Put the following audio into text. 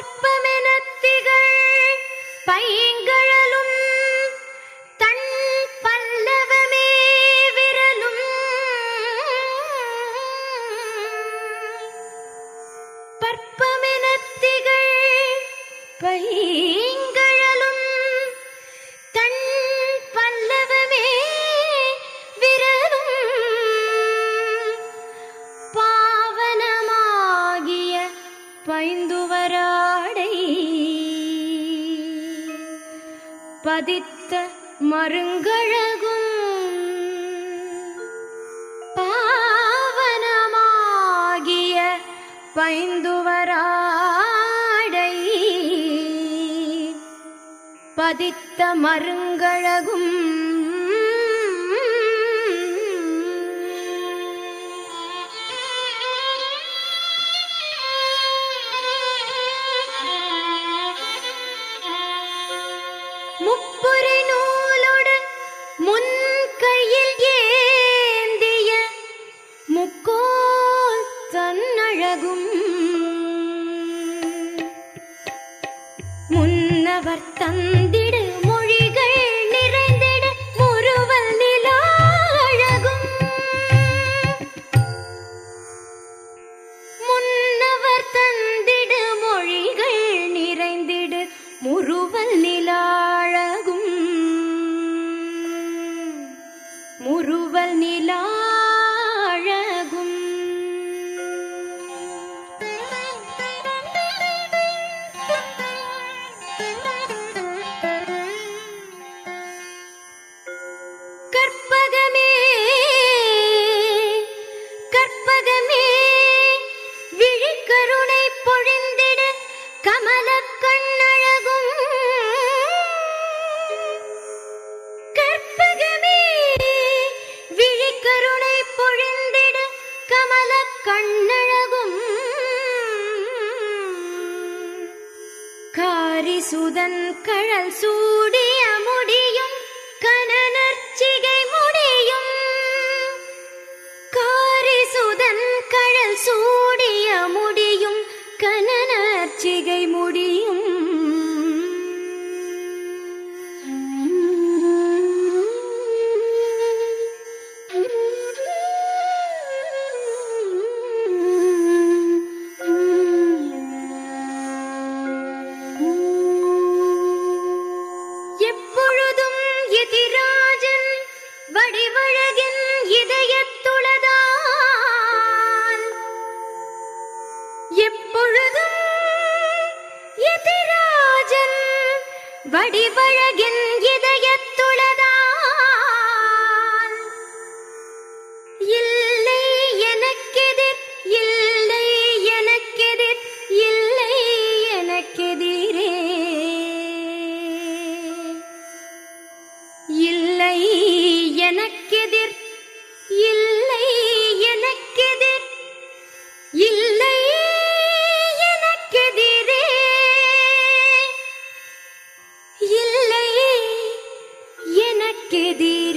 கற்பமெனத்திகள் பையங்கழலும் தன் பல்லவமே விரலும். பற்பமெனத்திகள் பைய பைந்துவராடை பதித்த மருங்கழகும் பாவனமாகிய பைந்துவராடை. பதித்த மருங்கழகும் அவர் தந்திடு மொழிகள் நிறைந்திட முருவல் நிலா அழகும். முன்னவர் தந்திடு மொழிகள் நிறைந்திடு முறுவல் நிலாழகும் முருவல் நிலா கற்பகமே கற்பகமே. விழிக்கருணை பொழிந்திட கமல கண்ணழகும். கற்பகமே விழிக்கருணை பொழிந்திட கமல கண்ணழகும். காரிசுதன் கழல் சூடிய முடியும் வடிவழகின் இதயத்துளதான். எப்பொழுதும் எதிராஜன் வடிவழகின் இதய আটকে দিয়ে